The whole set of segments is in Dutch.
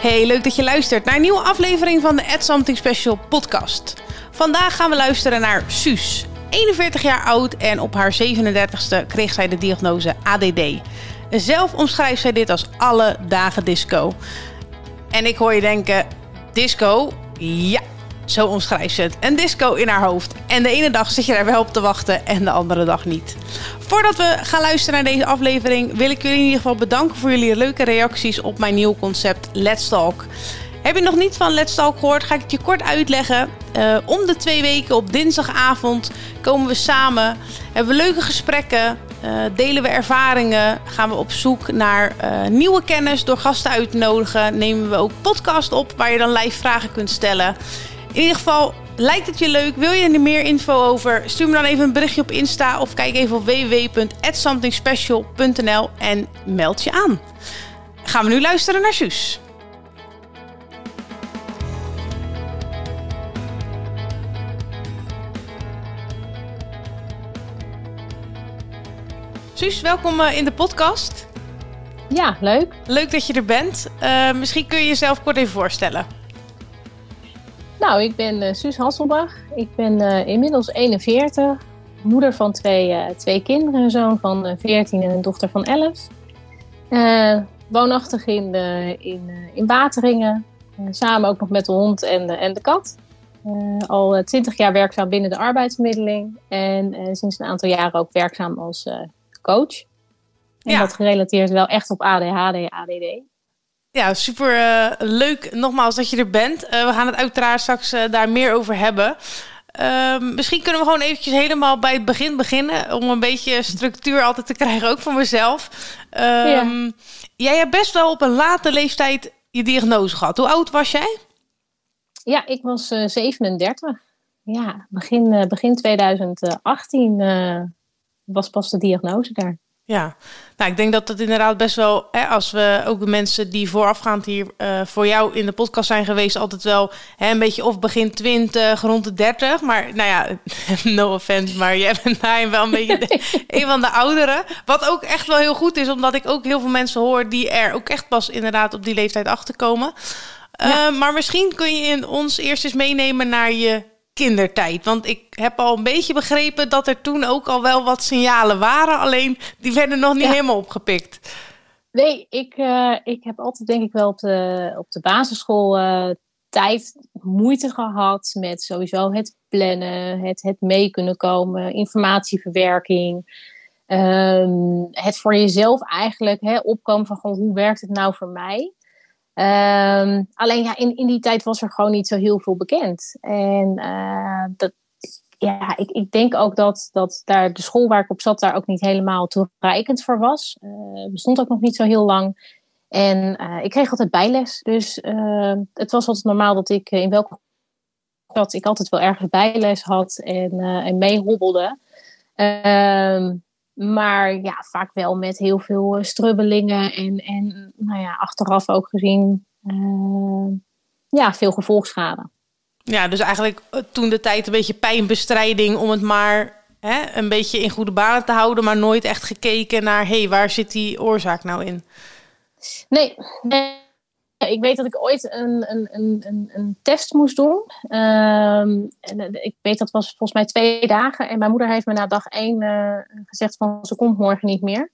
Hey, leuk dat je luistert naar een nieuwe aflevering van de Add Something Special podcast. Vandaag gaan we luisteren naar Suus. 41 jaar oud en op haar 37ste kreeg zij de diagnose ADD. Zelf omschrijft zij dit als alle dagen disco. En ik hoor je denken, disco? Ja, zo omschrijft ze het. Een disco in haar hoofd. En de ene dag zit je daar wel op te wachten en de andere dag niet. Voordat we gaan luisteren naar deze aflevering, wil ik jullie in ieder geval bedanken voor jullie leuke reacties op mijn nieuw concept Let's Talk. Heb je nog niet van Let's Talk gehoord, ga ik het je kort uitleggen. Uh, om de twee weken op dinsdagavond komen we samen, hebben we leuke gesprekken, uh, delen we ervaringen, gaan we op zoek naar uh, nieuwe kennis door gasten uit te nodigen. Nemen we ook podcast op waar je dan live vragen kunt stellen. In ieder geval, lijkt het je leuk? Wil je er meer info over? Stuur me dan even een berichtje op Insta of kijk even op www.somethingspecial.nl en meld je aan. Gaan we nu luisteren naar Suus. Suus, welkom in de podcast. Ja, leuk. Leuk dat je er bent. Uh, misschien kun je jezelf kort even voorstellen. Nou, ik ben uh, Suus Hasselbach. Ik ben uh, inmiddels 41, moeder van twee, uh, twee kinderen. Een zoon van 14 en een dochter van 11. woonachtig in, in, in Wateringen. samen ook nog met de hond en de, en de kat. al 20 jaar werkzaam binnen de arbeidsmiddeling. En sinds een aantal jaren ook werkzaam als coach. En ja. dat gerelateerd wel echt op ADHD, ADD. Ja, super uh, leuk nogmaals dat je er bent. Uh, we gaan het uiteraard straks uh, daar meer over hebben. Ehm, misschien kunnen we gewoon eventjes helemaal bij het begin beginnen. Om een beetje structuur altijd te krijgen, ook voor mezelf. Um, ja. Jij hebt best wel op een late leeftijd je diagnose gehad. Hoe oud was jij? Ja, ik was 37. Ja, begin, begin 2018 was pas de diagnose daar. Ja, nou, ik denk dat het inderdaad best wel, hè, als we ook de mensen die voorafgaand hier uh, voor jou in de podcast zijn geweest, altijd wel hè, een beetje of begin 20, rond de 30. Maar nou ja, no offense, maar jij bent daarin wel een beetje de, een van de ouderen. Wat ook echt wel heel goed is, omdat ik ook heel veel mensen hoor die er ook echt pas inderdaad op die leeftijd achterkomen. Ja. Uh, maar misschien kun je in ons eerst eens meenemen naar je kindertijd? Want ik heb al een beetje begrepen dat er toen ook al wel wat signalen waren, alleen die werden nog niet helemaal opgepikt. Nee, ik, uh, ik heb altijd denk ik wel op de, op de basisschool uh, tijd moeite gehad met sowieso het plannen, het, het mee kunnen komen, informatieverwerking. Um, het voor jezelf eigenlijk hè, opkomen van gewoon, hoe werkt het nou voor mij? Um, alleen ja, in, in die tijd was er gewoon niet zo heel veel bekend. En uh, dat, ja, ik, ik denk ook dat, dat daar de school waar ik op zat daar ook niet helemaal toereikend voor was. Uh, bestond ook nog niet zo heel lang. En uh, ik kreeg altijd bijles. Dus het was altijd normaal dat ik in welke dat ik altijd wel ergens bijles had en, en meehobbelde. Ehm, maar ja, vaak wel met heel veel uh, strubbelingen en, en nou ja, achteraf ook gezien uh, ja, veel gevolgschade. Ja, dus eigenlijk eh, toen de tijd een beetje pijnbestrijding om het maar hè, een beetje in goede banen te houden, maar nooit echt gekeken naar, hé, hey, waar zit die oorzaak nou in? Nee, nee ik weet dat ik ooit een, een, een, een test moest doen. Um, en ik weet dat was volgens mij twee dagen. En mijn moeder heeft me na dag één uh, gezegd van ze komt morgen niet meer.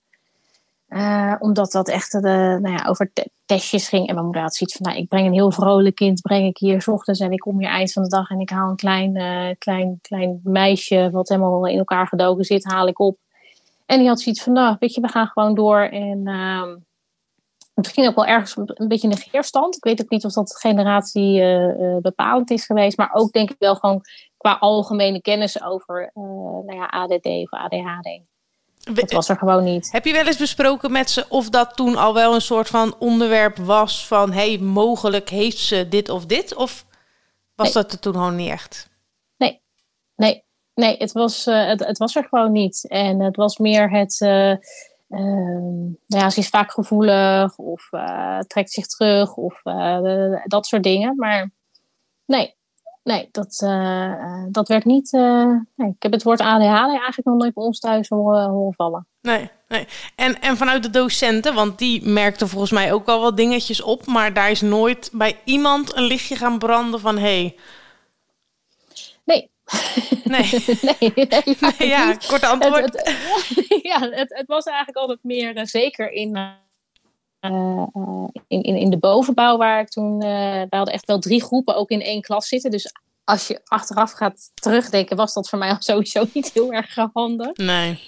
Omdat dat echt uh, nou ja, over te testjes ging. En mijn moeder had zoiets van, nou, ik breng een heel vrolijk kind, breng ik hier s ochtends. En ik kom hier eind van de dag en ik haal een klein, klein, klein meisje, wat helemaal in elkaar gedoken zit, haal ik op. En die had zoiets van, nou, weet je, we gaan gewoon door. En ehm, misschien ook wel ergens een beetje een negeerstand. Ik weet ook niet of dat generatie uh, bepalend is geweest. Maar ook denk ik wel gewoon qua algemene kennis over uh, nou ja, ADD of ADHD. Dat was er gewoon niet. Heb je wel eens besproken met ze of dat toen al wel een soort van onderwerp was van... hey, mogelijk heeft ze dit of dit? Of was dat er toen gewoon niet echt? Nee, nee, nee het, was, het, het, was er gewoon niet. En het was meer het Ehm, nou ja, ze is vaak gevoelig of uh, trekt zich terug of uh, dat soort dingen. Maar nee, nee dat, uh, dat werd niet. Nee, ik heb het woord ADHD eigenlijk nog nooit bij ons thuis horen, vallen. Nee. Nee. En, en vanuit de docenten, want die merkten volgens mij ook wel wat dingetjes op, maar daar is nooit bij iemand een lichtje gaan branden van hé. Hey. Nee. Nee. nee, nee, nee ja, korte antwoord. Het, het, ja, het, het was eigenlijk altijd meer uh, zeker in, uh, in, in, in de bovenbouw waar ik toen... we hadden echt wel drie groepen ook in één klas zitten. Dus als je achteraf gaat terugdenken, was dat voor mij sowieso niet heel erg handig. Nee.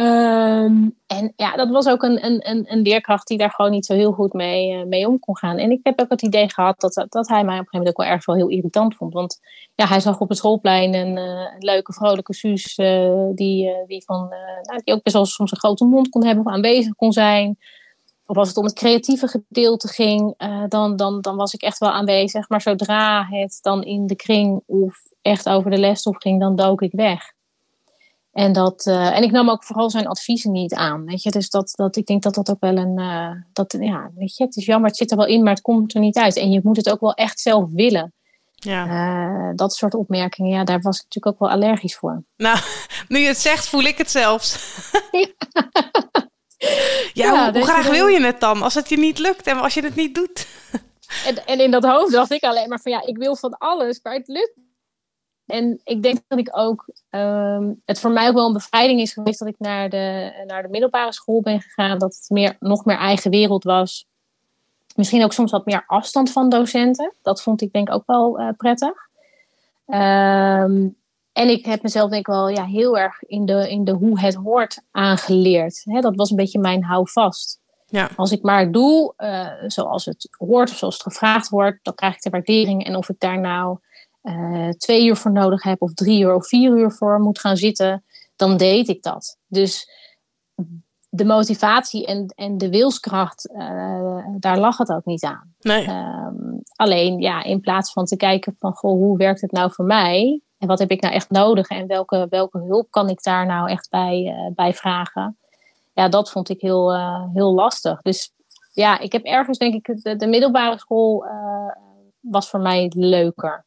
Um, en ja, dat was ook een, een, een, leerkracht die daar gewoon niet zo heel goed mee, uh, mee om kon gaan. En ik heb ook het idee gehad dat, dat hij mij op een gegeven moment ook wel erg wel heel irritant vond. Want ja, hij zag op het schoolplein een, uh, leuke, vrolijke Suus uh, die, die, van, nou, die ook best wel soms een grote mond kon hebben of aanwezig kon zijn. Of als het om het creatieve gedeelte ging, dan, dan, dan was ik echt wel aanwezig. Maar zodra het dan in de kring of echt over de lesstof ging, dan dook ik weg. En, dat, uh, en ik nam ook vooral zijn adviezen niet aan. Weet je? Dus dat, dat, ik denk dat dat ook wel een. Uh, dat, ja, weet je, het is jammer, het zit er wel in, maar het komt er niet uit. En je moet het ook wel echt zelf willen. Ja. Uh, dat soort opmerkingen, ja, daar was ik natuurlijk ook wel allergisch voor. Nou, nu je het zegt, voel ik het zelfs. ja, ja, hoe, hoe graag wil je het dan als het je niet lukt en als je het niet doet? en, en in dat hoofd dacht ik alleen maar van ja, ik wil van alles, maar het lukt en ik denk dat ik ook, um, het voor mij ook wel een bevrijding is geweest dat ik naar de, naar de middelbare school ben gegaan. Dat het meer, nog meer eigen wereld was. Misschien ook soms wat meer afstand van docenten. Dat vond ik denk ik ook wel uh, prettig. Um, en ik heb mezelf denk ik wel ja, heel erg in de, in de hoe het hoort aangeleerd. He, dat was een beetje mijn houvast. Ja. Als ik maar doe uh, zoals het hoort of zoals het gevraagd wordt, dan krijg ik de waardering. En of ik daar nou uh, twee uur voor nodig heb, of drie uur of vier uur voor moet gaan zitten, dan deed ik dat. Dus de motivatie en, en de wilskracht, uh, daar lag het ook niet aan. Nee. Um, alleen, ja, in plaats van te kijken van, goh, hoe werkt het nou voor mij? En wat heb ik nou echt nodig? En welke, welke hulp kan ik daar nou echt bij, uh, bij vragen? Ja, dat vond ik heel, heel lastig. Dus ja, ik heb ergens, denk ik, de, de middelbare school was voor mij leuker.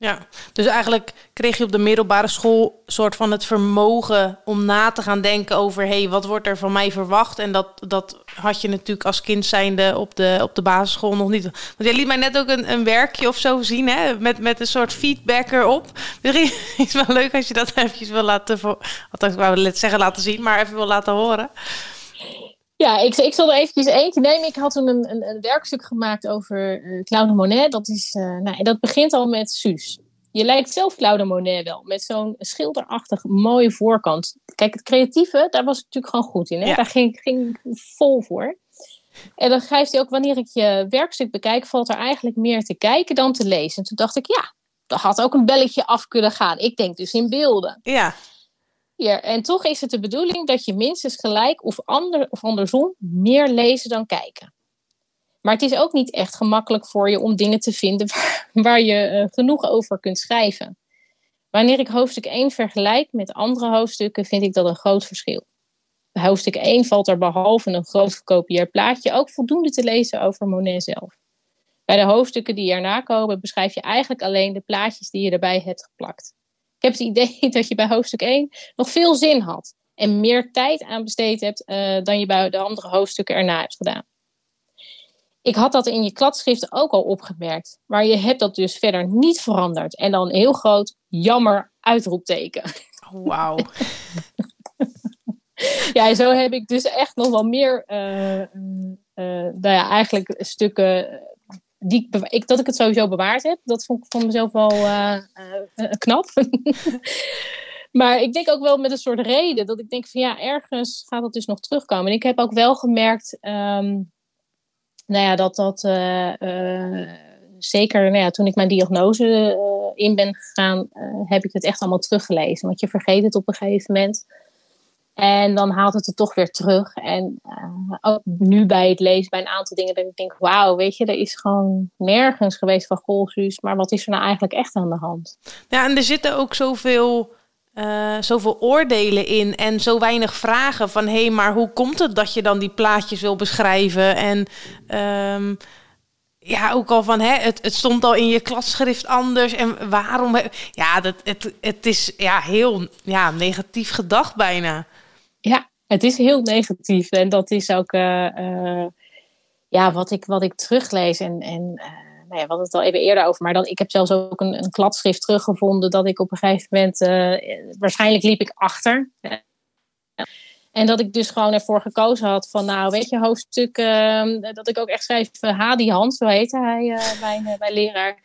Ja, dus eigenlijk kreeg je op de middelbare school soort van het vermogen om na te gaan denken over hé, hey, wat wordt er van mij verwacht? En dat, dat had je natuurlijk als kind zijnde op de, op de basisschool nog niet. Want jij liet mij net ook een, een werkje of zo zien, hè? Met, met een soort feedback erop. Misschien is wel leuk als je dat eventjes wil laten, althans, ik wou zeggen laten zien, maar even wil laten horen. Ja, ik, ik zal er eventjes eentje nemen. Ik had toen een, een, een werkstuk gemaakt over uh, Claude Monet. Dat, is, uh, nou, dat begint al met Suus. Je lijkt zelf Claude Monet wel, met zo'n schilderachtig mooie voorkant. Kijk, het creatieve, daar was ik natuurlijk gewoon goed in. Hè? Ja. Daar ging, ging ik vol voor. En dan schrijft hij ook, wanneer ik je werkstuk bekijk, valt er eigenlijk meer te kijken dan te lezen. En toen dacht ik, ja, dat had ook een belletje af kunnen gaan. Ik denk dus in beelden. Ja. En toch is het de bedoeling dat je minstens gelijk of, ander, of andersom meer lezen dan kijken. Maar het is ook niet echt gemakkelijk voor je om dingen te vinden waar, je uh, genoeg over kunt schrijven. Wanneer ik hoofdstuk 1 vergelijk met andere hoofdstukken, vind ik dat een groot verschil. Bij hoofdstuk 1 valt er behalve een groot gekopieerd plaatje ook voldoende te lezen over Monet zelf. Bij de hoofdstukken die erna komen beschrijf je eigenlijk alleen de plaatjes die je erbij hebt geplakt. Ik heb het idee dat je bij hoofdstuk 1 nog veel zin had en meer tijd aan besteed hebt uh, dan je bij de andere hoofdstukken erna hebt gedaan. Ik had dat in je kladschrift ook al opgemerkt, maar je hebt dat dus verder niet veranderd. En dan een heel groot jammer uitroepteken. Wauw. ja, zo heb ik dus echt nog wel meer, uh, uh, nou ja, eigenlijk stukken die ik, dat ik het sowieso bewaard heb, dat vond ik van mezelf wel uh, uh, knap. maar ik denk ook wel met een soort reden dat ik denk van ja, ergens gaat dat dus nog terugkomen. En ik heb ook wel gemerkt, um, nou ja, dat dat zeker nou ja, toen ik mijn diagnose in ben gegaan, heb ik het echt allemaal teruggelezen. Want je vergeet het op een gegeven moment. En dan haalt het er toch weer terug. En uh, ook nu bij het lezen bij een aantal dingen dat ik denk, wauw, weet je, er is gewoon nergens geweest van Golsuus. Maar wat is er nou eigenlijk echt aan de hand? Ja, en er zitten ook zoveel, uh, zoveel oordelen in en zo weinig vragen van, hé, hey, maar hoe komt het dat je dan die plaatjes wil beschrijven? En um, ja, ook al van, hè, het, het stond al in je klasschrift anders. En waarom? Ja, dat, het, het is ja, heel ja, negatief gedacht bijna. Ja, Het is heel negatief en dat is ook ja, wat, ik, wat ik teruglees. En, en nou ja, we hadden het al even eerder over, maar dan, ik heb zelfs ook een, een kladschrift teruggevonden dat ik op een gegeven moment, waarschijnlijk liep ik achter. En dat ik dus gewoon ervoor gekozen had van, nou, weet je, hoofdstuk, uh, dat ik ook echt schreef, uh, Hadi Hans, zo heette hij, mijn, mijn leraar.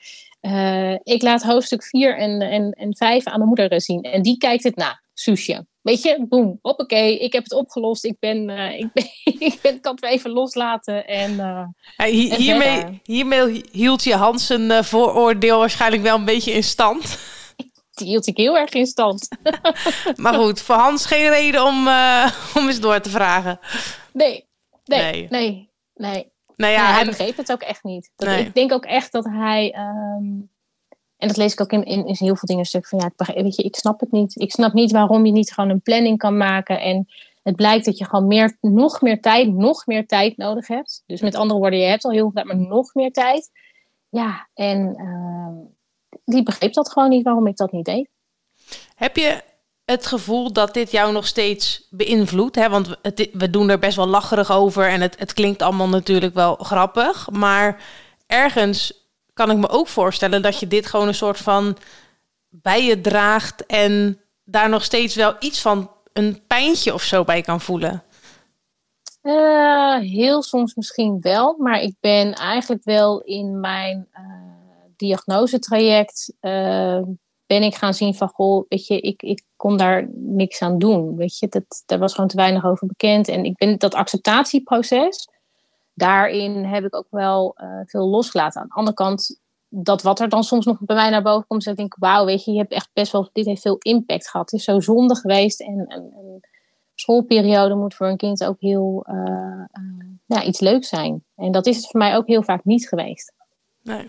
ik laat hoofdstuk 4 en, en, en 5 aan de moeder zien. En die kijkt het na, Soesje. Weet je, boem, hoppakee, ik heb het opgelost. Ik ben, ik ben, ik ben, kan het even loslaten. En, hiermee, hiermee hield je Hans een vooroordeel waarschijnlijk wel een beetje in stand die hield ik heel erg in stand. maar goed, voor Hans geen reden om, om eens door te vragen. Nee, nee, nee, nee. Nou ja, hij begreep het ook echt niet. Dat, Ik denk ook echt dat hij... Um, en dat lees ik ook in, in, in heel veel dingen stuk van... Ja, weet je, ik snap het niet. Ik snap niet waarom je niet gewoon een planning kan maken. En het blijkt dat je gewoon meer, nog meer tijd, nog meer tijd nodig hebt. Dus met andere woorden, je hebt al heel veel tijd, maar nog meer tijd. Ja, en... Uh, die begreep dat gewoon niet waarom ik dat niet deed. Heb je het gevoel dat dit jou nog steeds beïnvloedt? Want we doen er best wel lacherig over en het, het klinkt allemaal natuurlijk wel grappig. Maar ergens kan ik me ook voorstellen dat je dit gewoon een soort van bij je draagt en daar nog steeds wel iets van een pijntje of zo bij kan voelen. Uh, heel soms misschien wel, maar ik ben eigenlijk wel in mijn uh, diagnosetraject uh, ben ik gaan zien van, goh, weet je, ik, ik kon daar niks aan doen. Weet je, dat, daar was gewoon te weinig over bekend. En ik ben dat acceptatieproces, daarin heb ik ook wel uh, veel losgelaten. Aan de andere kant, dat wat er dan soms nog bij mij naar boven komt, dat ik denk, wauw, weet je, je hebt echt best wel, dit heeft veel impact gehad. Het is zo zonde geweest en, en, en schoolperiode moet voor een kind ook heel uh, ja, iets leuks zijn. En dat is het voor mij ook heel vaak niet geweest. Nee.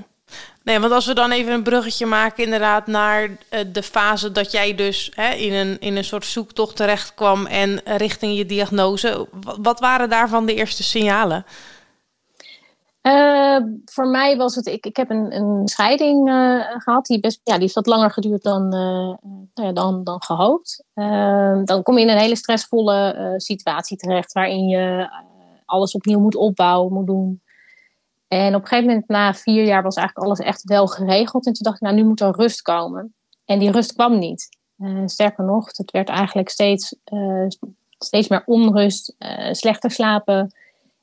Nee, want als we dan even een bruggetje maken, inderdaad, naar eh, de fase dat jij dus hè, in, een, in een soort zoektocht terecht kwam en richting je diagnose. Wat waren daarvan de eerste signalen? Uh, voor mij was het, ik, ik heb een, een scheiding uh, gehad, die, best, ja, die heeft wat langer geduurd dan, uh, nou dan, dan gehoopt. dan kom je in een hele stressvolle situatie terecht, waarin je alles opnieuw moet opbouwen, moet doen. En op een gegeven moment, na vier jaar, was eigenlijk alles echt wel geregeld. En toen dacht ik, nou, nu moet er rust komen. En die rust kwam niet. Sterker nog, het werd eigenlijk steeds, steeds meer onrust, slechter slapen.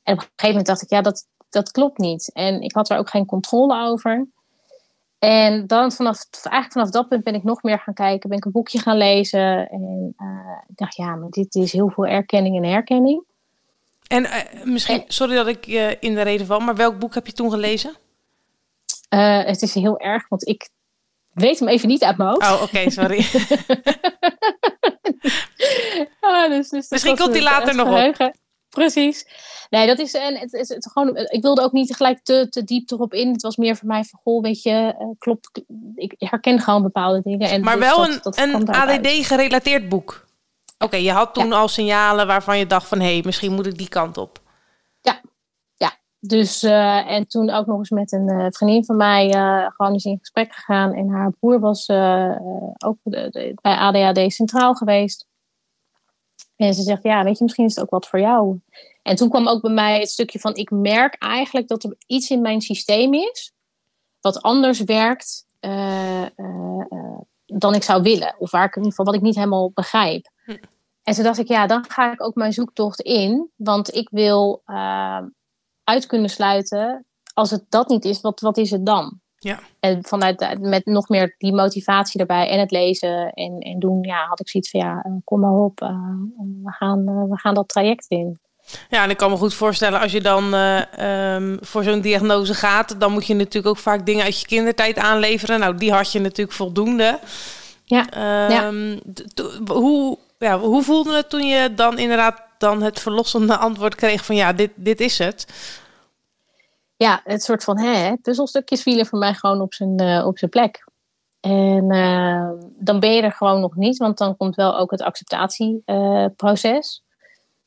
En op een gegeven moment dacht ik, ja, dat, dat klopt niet. En ik had er ook geen controle over. En dan vanaf, eigenlijk vanaf dat punt ben ik nog meer gaan kijken, ben ik een boekje gaan lezen. En ik dacht, ja, maar dit is heel veel erkenning en herkenning. En uh, misschien, sorry dat ik uh, in de reden val, maar welk boek heb je toen gelezen? Het is heel erg, want ik weet hem even niet uit mijn hoofd. Oh, oké, sorry. oh, dus, dus misschien komt hij later nog op. Precies. Nee, dat is, en het, is het, gewoon, ik wilde ook niet gelijk te, te diep erop in. Het was meer voor mij van, goh, weet je, klopt, ik herken gewoon bepaalde dingen. En maar dus wel een, een ADD-gerelateerd boek? Oké, je had toen al signalen waarvan je dacht van... hé, hey, misschien moet ik die kant op. Ja, ja. Dus, uh, en toen ook nog eens met een uh, vriendin van mij gewoon eens in gesprek gegaan. En haar broer was ook bij ADHD Centraal geweest. En ze zegt, ja, weet je, misschien is het ook wat voor jou. En toen kwam ook bij mij het stukje van... ik merk eigenlijk dat er iets in mijn systeem is... wat anders werkt dan ik zou willen. Of waar ik in ieder geval wat ik niet helemaal begrijp. Hm. En toen dacht ik, ja, dan ga ik ook mijn zoektocht in. Want ik wil uit kunnen sluiten, als het dat niet is, wat, wat is het dan? Ja. En vanuit met nog meer die motivatie erbij en het lezen en, en doen, ja, had ik zoiets van, ja, eh, kom maar op, uh, we, gaan, uh, we gaan dat traject in. Ja, en ik kan me goed voorstellen, als je dan um, voor zo'n diagnose gaat, dan moet je natuurlijk ook vaak dingen uit je kindertijd aanleveren. Nou, die had je natuurlijk voldoende. Ja. Um, ja. Hoe, ja, hoe voelde het toen je dan inderdaad dan het verlossende antwoord kreeg van ja, dit, dit is het? Ja, het soort van hè, puzzelstukjes vielen voor mij gewoon op zijn, uh, op zijn plek. En uh, dan ben je er gewoon nog niet, want dan komt wel ook het acceptatieproces.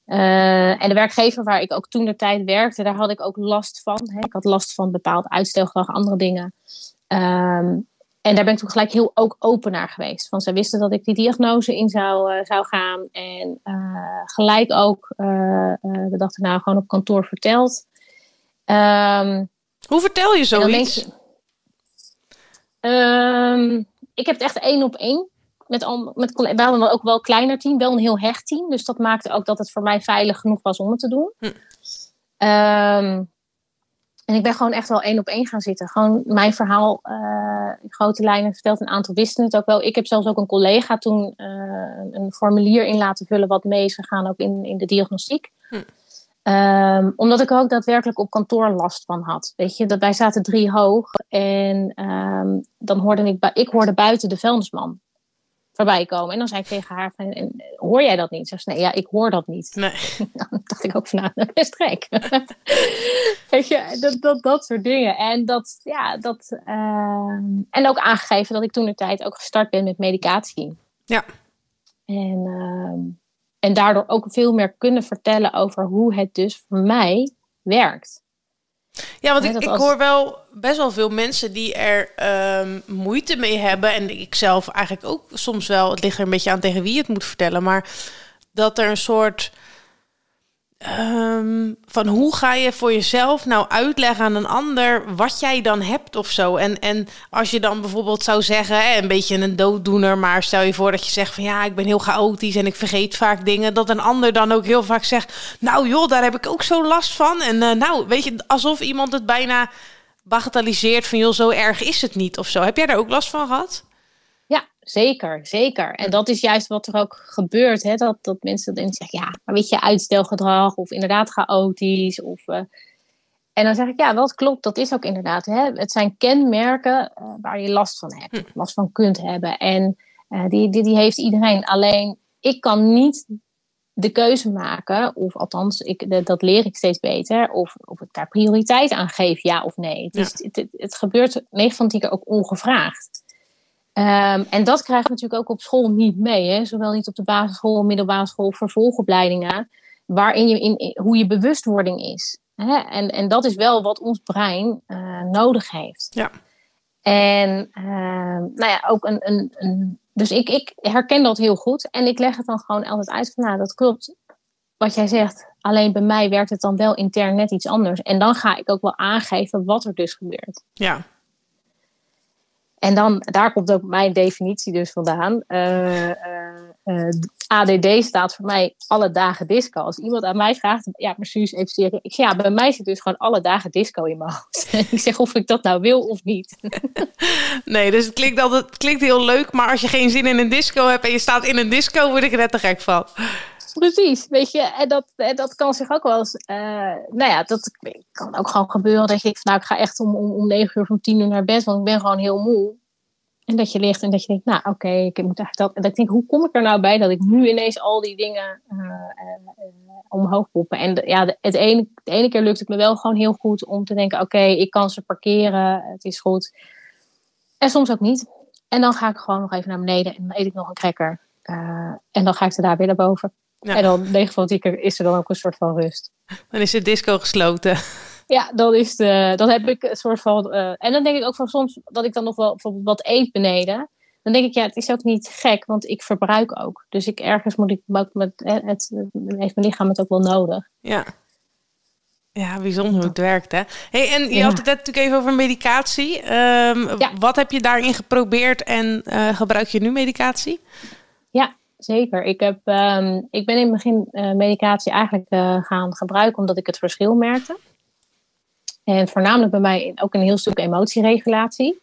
Uh, en de werkgever waar ik ook toen de tijd werkte, daar had ik ook last van. Hè. Ik had last van bepaald uitstelgedrag, andere dingen. Um, en daar ben ik toen gelijk heel ook open naar geweest. Want zij wisten dat ik die diagnose in zou, zou gaan. En gelijk ook uh, de dag gewoon op kantoor verteld. Um, Hoe vertel je zoiets? Je, um, ik heb het echt één op één. Met al, met, we hadden ook wel een kleiner team, wel een heel hecht team. Dus dat maakte ook dat het voor mij veilig genoeg was om het te doen. Hm. Um, en ik ben gewoon echt wel één op één gaan zitten. Gewoon mijn verhaal uh, in grote lijnen verteld. Een aantal wisten het ook wel. Ik heb zelfs ook een collega toen uh, een formulier in laten vullen... wat mee is gegaan ook in, in de diagnostiek. Hm. Um, omdat ik ook daadwerkelijk op kantoor last van had. Weet je, dat wij zaten drie hoog. En um, dan hoorde ik, ik hoorde buiten de vuilnisman voorbij komen. En dan zei ik tegen haar, van, en, hoor jij dat niet? Ze zei, nee, ja, ik hoor dat niet. Nee. Dan dacht ik ook van, nou, best gek. Weet je, dat, dat, dat soort dingen. En dat, ja, dat... Uh, en ook aangegeven dat ik toen de tijd ook gestart ben met medicatie. Ja. En, uh, en daardoor ook veel meer kunnen vertellen over hoe het dus voor mij werkt. Ja, want ik, ik hoor wel best wel veel mensen die er um, moeite mee hebben. En ik zelf eigenlijk ook soms wel. Het ligt er een beetje aan tegen wie het moet vertellen. Maar dat er een soort Um, van hoe ga je voor jezelf nou uitleggen aan een ander wat jij dan hebt of zo. En, en als je dan bijvoorbeeld zou zeggen, een beetje een dooddoener, maar stel je voor dat je zegt van ja, ik ben heel chaotisch en ik vergeet vaak dingen. Dat een ander dan ook heel vaak zegt, nou joh, daar heb ik ook zo last van. En uh, nou, weet je, alsof iemand het bijna bagatelliseert van joh, zo erg is het niet of zo. Heb jij daar ook last van gehad? Zeker, zeker. En dat is juist wat er ook gebeurt. Hè? Dat, dat mensen dan zeggen, ja, maar weet je, uitstelgedrag of inderdaad chaotisch. Of, uh... En dan zeg ik, ja, dat klopt, dat is ook inderdaad. Hè? Het zijn kenmerken uh, waar je last van hebt, hm. last van kunt hebben. En uh, die, die, die heeft iedereen. Alleen, ik kan niet de keuze maken, of althans, ik, dat leer ik steeds beter, of, of ik daar prioriteit aan geef, ja of nee. Het, het, het, het gebeurt 9 van 10 keer ook ongevraagd. Um, en dat krijg je natuurlijk ook op school niet mee. Hè? Zowel niet op de basisschool, middelbare school, vervolgopleidingen. Waarin je in, hoe je bewustwording is. Hè? En, en dat is wel wat ons brein uh, nodig heeft. Ja. En uh, nou ja, ook een. een, een dus ik, ik herken dat heel goed. En ik leg het dan gewoon altijd uit van nou, dat klopt. Wat jij zegt. Alleen bij mij werkt het dan wel intern net iets anders. En dan ga ik ook wel aangeven wat er dus gebeurt. Ja, en dan, daar komt ook mijn definitie dus vandaan. Uh, uh, uh, ADD staat voor mij alle dagen disco. Als iemand aan mij vraagt, ja, Suus, even serieus. Ik zeg, ja, bij mij zit dus gewoon alle dagen disco in mijn hoofd. ik zeg of ik dat nou wil of niet. nee, dus het klinkt, altijd, het klinkt heel leuk, maar als je geen zin in een disco hebt en je staat in een disco, word ik er net te gek van. Precies, weet je, en dat, en dat kan zich ook wel eens, uh, nou ja, dat kan ook gewoon gebeuren dat je denkt, nou, ik ga echt om, om, om 9 uur of om 10 uur naar bed, want ik ben gewoon heel moe. En dat je ligt en dat je denkt, nou oké, ik moet eigenlijk dat. En dat ik denk, hoe kom ik er nou bij dat ik nu ineens al die dingen uh, uh, omhoog poppen? En de, ja, het, ene, de ene keer lukt het me wel gewoon heel goed om te denken, oké, ik kan ze parkeren, het is goed. En soms ook niet. En dan ga ik gewoon nog even naar beneden en dan eet ik nog een cracker. en dan ga ik er daar weer naar boven. En dan 9 van 10 keer is er dan ook een soort van rust. Dan is de disco gesloten. Ja, dan, is de, dan heb ik een soort van. Uh, en dan denk ik ook van soms dat ik dan nog wel bijvoorbeeld wat eet beneden. Dan denk ik, ja, het is ook niet gek, want ik verbruik ook. Dus ik ergens moet ik ook met het, het heeft mijn lichaam het ook wel nodig. Ja. Ja, bijzonder hoe het werkt, hè? Hey, en je had het net natuurlijk even over medicatie. Um, ja. Wat heb je daarin geprobeerd en uh, gebruik je nu medicatie? Ja, zeker. Ik, heb, um, ik ben in het begin uh, medicatie eigenlijk uh, gaan gebruiken omdat ik het verschil merkte. En voornamelijk bij mij ook een heel stuk emotieregulatie.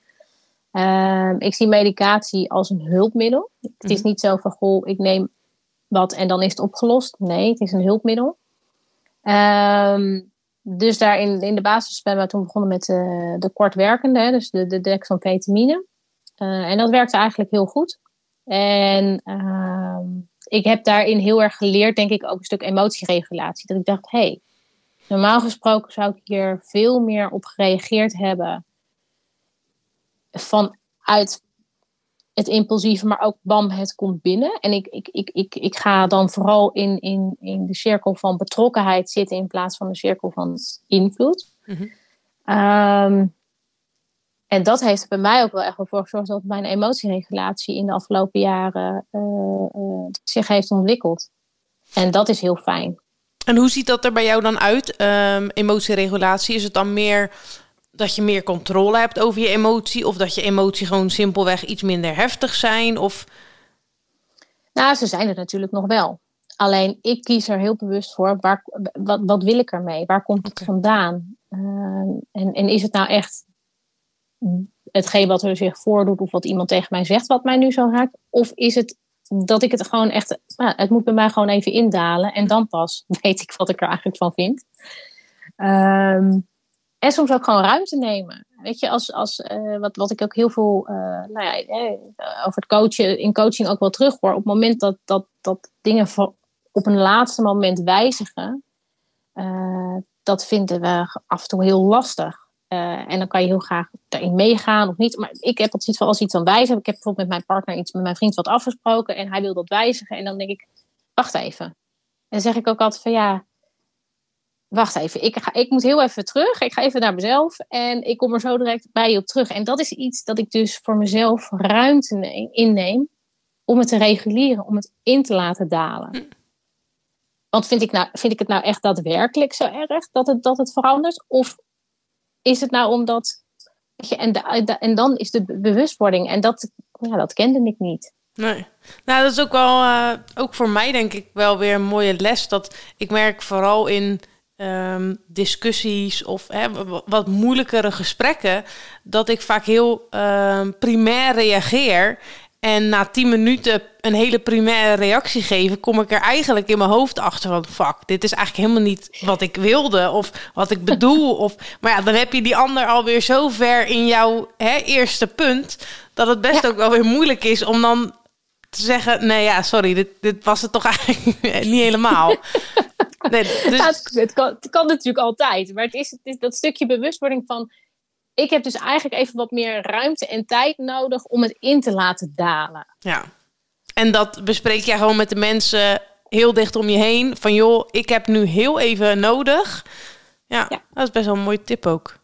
Um, ik zie medicatie als een hulpmiddel. Het is mhm. niet zo van, goh, ik neem wat en dan is het opgelost. Nee, het is een hulpmiddel. Um, dus daar in, in de basis ben we toen begonnen met uh, de kortwerkende, dus de, de dexamfetamine. Uh, en dat werkte eigenlijk heel goed. En uh, ik heb daarin heel erg geleerd, denk ik, ook een stuk emotieregulatie. Dat ik dacht, hé, hey, normaal gesproken zou ik hier veel meer op gereageerd hebben. Vanuit het impulsieve, maar ook bam, het komt binnen. En ik, ik, ik, ik, ik ga dan vooral in, in, in de cirkel van betrokkenheid zitten in plaats van de cirkel van invloed. Mm En dat heeft bij mij ook wel echt voor gezorgd dat mijn emotieregulatie in de afgelopen jaren uh, zich heeft ontwikkeld. En dat is heel fijn. En hoe ziet dat er bij jou dan uit, um, emotieregulatie? Is het dan meer dat je meer controle hebt over je emotie? Of dat je emotie gewoon simpelweg iets minder heftig zijn? Of... Nou, ze zijn er natuurlijk nog wel. Alleen ik kies er heel bewust voor. Waar, wat, wat wil ik ermee? Waar komt het vandaan? Ehm, en, en is het nou echt hetgeen wat er zich voordoet of wat iemand tegen mij zegt wat mij nu zo raakt? Of is het dat ik het gewoon echt, nou, het moet bij mij gewoon even indalen en dan pas weet ik wat ik er eigenlijk van vind. Ehm, en soms ook gewoon ruimte nemen. Weet je, als, als, uh, wat, wat ik ook heel veel uh, nou ja, eh, over het coachen, in coaching ook wel terug hoor. Op het moment dat, dat, dat dingen op een laatste moment wijzigen, dat vinden we af en toe heel lastig. Uh, en dan kan je heel graag daarin meegaan of niet. Maar ik heb het zoiets van als iets dan wijzigen. Ik heb bijvoorbeeld met mijn partner iets met mijn vriend wat afgesproken. En hij wil dat wijzigen. En dan denk ik, wacht even. En dan zeg ik ook altijd van ja, wacht even. Ik, ga, ik moet heel even terug. Ik ga even naar mezelf. En ik kom er zo direct bij je op terug. En dat is iets dat ik dus voor mezelf ruimte neem, inneem. Om het te reguleren. Om het in te laten dalen. Hm. Want vind ik, nou, vind ik het nou echt daadwerkelijk zo erg dat het, dat het verandert? Of is het nou omdat. En, en dan is de bewustwording. En dat, ja, dat kende ik niet. Nee. Nou, dat is ook wel, uh, ook voor mij denk ik wel weer een mooie les. Dat ik merk vooral in um, discussies of wat moeilijkere gesprekken, dat ik vaak heel um, primair reageer. En na tien minuten een hele primaire reactie geven, kom ik er eigenlijk in mijn hoofd achter van fuck, dit is eigenlijk helemaal niet wat ik wilde of wat ik bedoel. of, maar ja, dan heb je die ander alweer zo ver in jouw hè, eerste punt, dat het best ook wel weer moeilijk is om dan te zeggen, nee ja, sorry, dit, dit was het toch eigenlijk niet helemaal. Nee, dus... het, kan, het kan natuurlijk altijd, maar het is, het is dat stukje bewustwording van ik heb dus eigenlijk even wat meer ruimte en tijd nodig om het in te laten dalen. Ja. En dat bespreek jij gewoon met de mensen heel dicht om je heen. Van joh, ik heb nu heel even nodig. Ja, dat is best wel een mooie tip ook.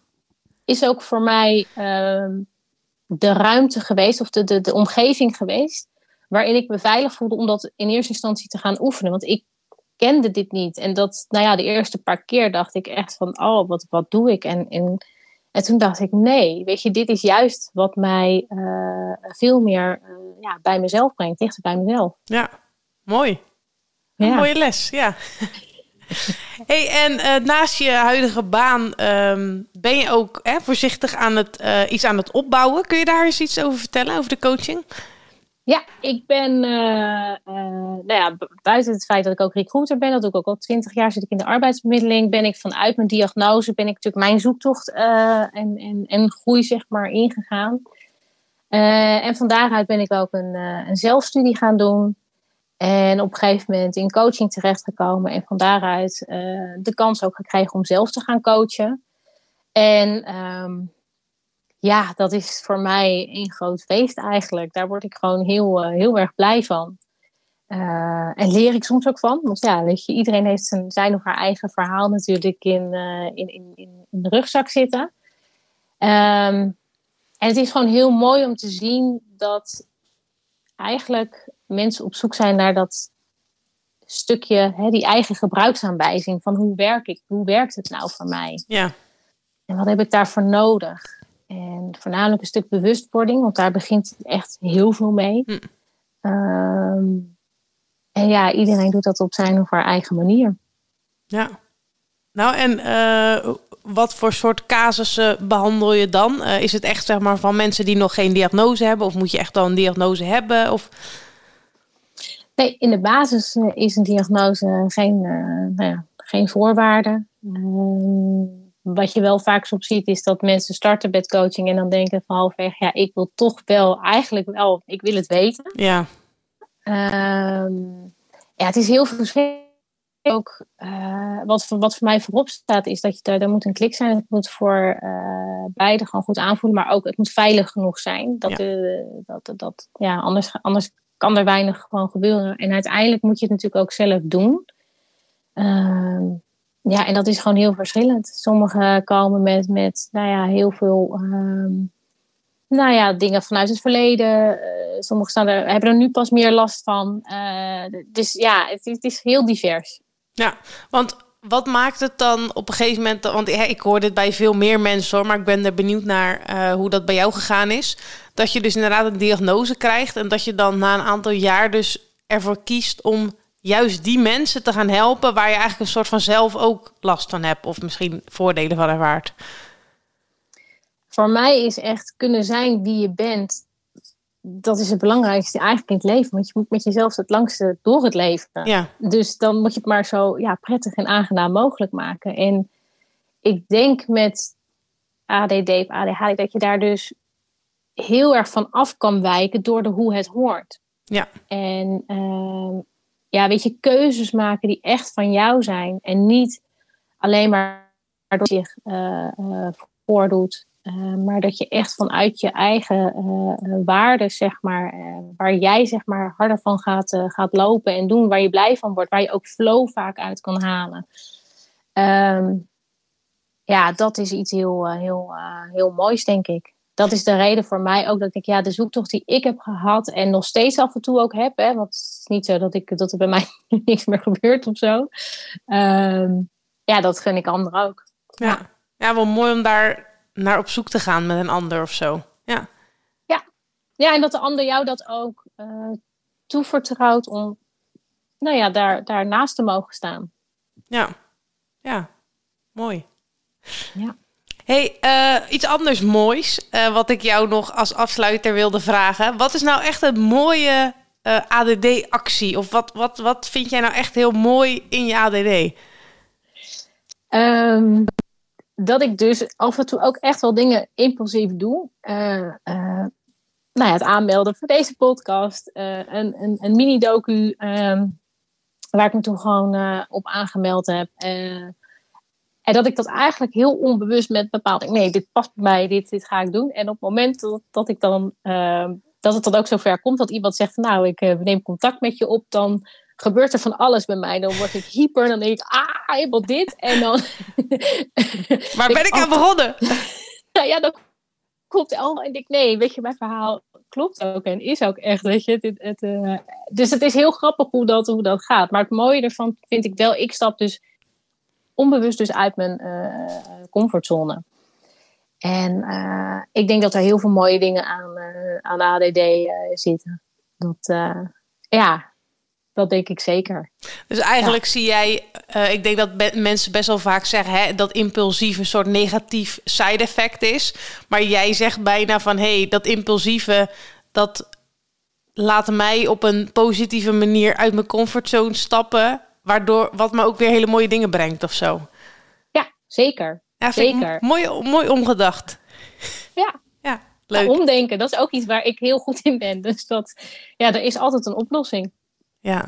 Is ook voor mij ehm, de ruimte geweest, of de, de, de omgeving geweest, waarin ik me veilig voelde om dat in eerste instantie te gaan oefenen. Want ik kende dit niet. En dat, nou ja, de eerste paar keer dacht ik echt van, oh, wat, wat doe ik? En, en en toen dacht ik, nee, weet je, dit is juist wat mij uh, veel meer uh, ja, bij mezelf brengt, dichter bij mezelf. Ja, mooi. Een ja. mooie les, ja. hey, en uh, naast je huidige baan um, ben je ook hè, voorzichtig aan het, iets aan het opbouwen. Kun je daar eens iets over vertellen, over de coaching? Ja, ik ben, uh, nou ja, buiten het feit dat ik ook recruiter ben, dat doe ik ook al twintig jaar, zit ik in de arbeidsbemiddeling, ben ik vanuit mijn diagnose, ben ik natuurlijk mijn zoektocht uh, en, en, en groei zeg maar ingegaan. en van daaruit ben ik ook een, een zelfstudie gaan doen. En op een gegeven moment in coaching terechtgekomen. En van daaruit de kans ook gekregen om zelf te gaan coachen. En um, ja, dat is voor mij een groot feest eigenlijk. Daar word ik gewoon heel, uh, heel erg blij van. Uh, en leer ik soms ook van. Want ja, weet je, iedereen heeft zijn, zijn of haar eigen verhaal natuurlijk in, uh, in, in, in, de rugzak zitten. Um, en het is gewoon heel mooi om te zien dat eigenlijk mensen op zoek zijn naar dat stukje, hè, die eigen gebruiksaanwijzing van hoe werk ik, hoe werkt het nou voor mij? Ja. En wat heb ik daarvoor nodig? En voornamelijk een stuk bewustwording, want daar begint echt heel veel mee. Hm. Ehm, en ja, iedereen doet dat op zijn of haar eigen manier. Ja. Nou, en uh, wat voor soort casussen behandel je dan? Uh, is het echt zeg maar van mensen die nog geen diagnose hebben? Of moet je echt al een diagnose hebben? Of... Nee, in de basis eh, is een diagnose geen, nou ja, geen voorwaarde. Uh, wat je wel vaak soms ziet, is dat mensen starten met coaching en dan denken van halfweg, ja, ik wil toch wel, eigenlijk wel, ik wil het weten. Ja. Um, ja, het is heel verschillend. Ook uh, wat, wat voor mij voorop staat, is dat je daar, daar moet een klik zijn. Het moet voor uh, beide gewoon goed aanvoelen, maar ook het moet veilig genoeg zijn. Dat, ja. Uh, dat, dat, ja, anders, anders kan er weinig gewoon gebeuren. En uiteindelijk moet je het natuurlijk ook zelf doen. Uh, ja, en dat is gewoon heel verschillend. Sommigen komen met, met nou ja, heel veel um, nou ja, dingen vanuit het verleden. sommigen staan er, hebben er nu pas meer last van. dus ja, het, het is heel divers. Ja, want wat maakt het dan op een gegeven moment? Want ik hoor dit bij veel meer mensen hoor, maar ik ben er benieuwd naar uh, hoe dat bij jou gegaan is. Dat je dus inderdaad een diagnose krijgt en dat je dan na een aantal jaar dus ervoor kiest om juist die mensen te gaan helpen waar je eigenlijk een soort van zelf ook last van hebt of misschien voordelen van ervaart. Voor mij is echt kunnen zijn wie je bent dat is het belangrijkste eigenlijk in het leven. Want je moet met jezelf het langste door het leven. Ja. Dus dan moet je het maar zo ja, prettig en aangenaam mogelijk maken. En ik denk met ADD of ADHD dat je daar dus heel erg van af kan wijken door de hoe het hoort. Ja. En uh, ja, weet je, keuzes maken die echt van jou zijn. En niet alleen maar door zich uh, uh, voordoet eh, maar dat je echt vanuit je eigen waarden, zeg maar, waar jij zeg maar harder van gaat, gaat lopen en doen, waar je blij van wordt, waar je ook flow vaak uit kan halen. Ehm, ja, dat is iets heel, heel, heel moois, denk ik. Dat is de reden voor mij ook dat ik, ja, de zoektocht die ik heb gehad en nog steeds af en toe ook heb, hè, want het is niet zo dat, ik, dat er bij mij niks meer gebeurt of zo. Ehm, ja, dat gun ik anderen ook. Ja. ja, wel mooi om daar naar op zoek te gaan met een ander of zo. Ja. Ja, ja en dat de ander jou dat ook uh, toevertrouwt om nou ja, daar, daar naast te mogen staan. Ja, ja, mooi. Ja. Hey, uh, iets anders moois, uh, wat ik jou nog als afsluiter wilde vragen. Wat is nou echt een mooie ADD-actie? Of wat, wat, wat vind jij nou echt heel mooi in je ADD? Um, dat ik dus af en toe ook echt wel dingen impulsief doe. Nou ja, het aanmelden voor deze podcast. Een, een, een mini-docu ehm, waar ik me toen gewoon op aangemeld heb. En dat ik dat eigenlijk heel onbewust met bepaalde... Nee, dit past bij mij, dit, dit ga ik doen. En op het moment dat, dat ik dan... Ehm, dat het dan ook zover komt dat iemand zegt... nou, ik neem contact met je op, dan gebeurt er van alles bij mij. Dan word ik hyper, dan denk ik, ah, helemaal dit. En dan... Waar ben ik aan begonnen? nou ja, dan klopt al. En ik nee, weet je, mijn verhaal klopt ook en is ook echt, weet je. Het, het, uh, dus het is heel grappig hoe dat, hoe dat gaat. Maar het mooie ervan vind ik wel, ik stap dus onbewust dus uit mijn uh, comfortzone. En uh, ik denk dat er heel veel mooie dingen aan, aan ADD zitten. Dat, ja, dat denk ik zeker. Dus eigenlijk zie jij, uh, ik denk dat mensen best wel vaak zeggen hè, dat impulsief een soort negatief side effect is. Maar jij zegt bijna van hé, hey, dat impulsieve, dat laat mij op een positieve manier uit mijn comfortzone stappen. Waardoor wat me ook weer hele mooie dingen brengt of zo. Ja, zeker. Ja, zeker. Mooi, mooi omgedacht. Ja. ja, leuk. omdenken, dat is ook iets waar ik heel goed in ben. Dus dat, ja, er is altijd een oplossing. Ja,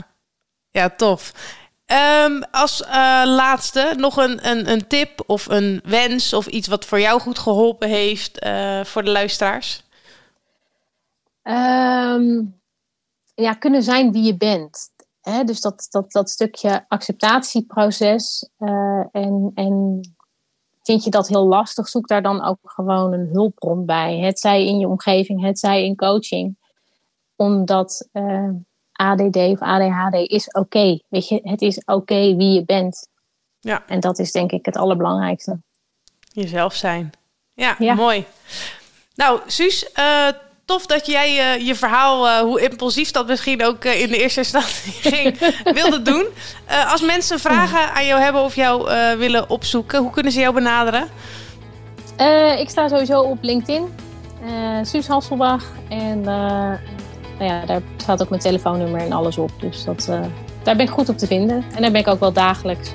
ja tof. Um, als uh, laatste nog een, een, een tip of een wens of iets wat voor jou goed geholpen heeft uh, voor de luisteraars? Um, ja, kunnen zijn wie je bent. Hè? Dus dat, dat, dat stukje acceptatieproces. Uh, en, en vind je dat heel lastig, zoek daar dan ook gewoon een hulpbron bij. Het zij in je omgeving, het zij in coaching. Omdat ADD of ADHD is oké. Weet je, het is oké wie je bent. Ja. En dat is denk ik het allerbelangrijkste. Jezelf zijn. Ja, ja. mooi. Nou, Suus, uh, tof dat jij uh, je verhaal, uh, hoe impulsief dat misschien ook in de eerste instantie ging, wilde doen. als mensen vragen aan jou hebben of jou willen opzoeken, hoe kunnen ze jou benaderen? ik sta sowieso op LinkedIn. Suus Hasselbach. En nou ja, daar staat ook mijn telefoonnummer en alles op. Dus dat, daar ben ik goed op te vinden. En daar ben ik ook wel dagelijks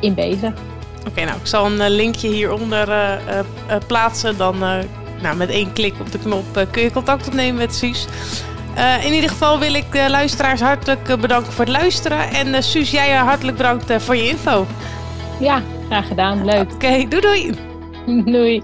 in bezig. Oké, nou, ik zal een linkje hieronder plaatsen. Dan nou, met één klik op de knop kun je contact opnemen met Suus. in ieder geval wil ik de luisteraars hartelijk bedanken voor het luisteren. En Suus, jij hartelijk bedankt voor je info. Ja, graag gedaan. Leuk. Oké, doei doei. doei.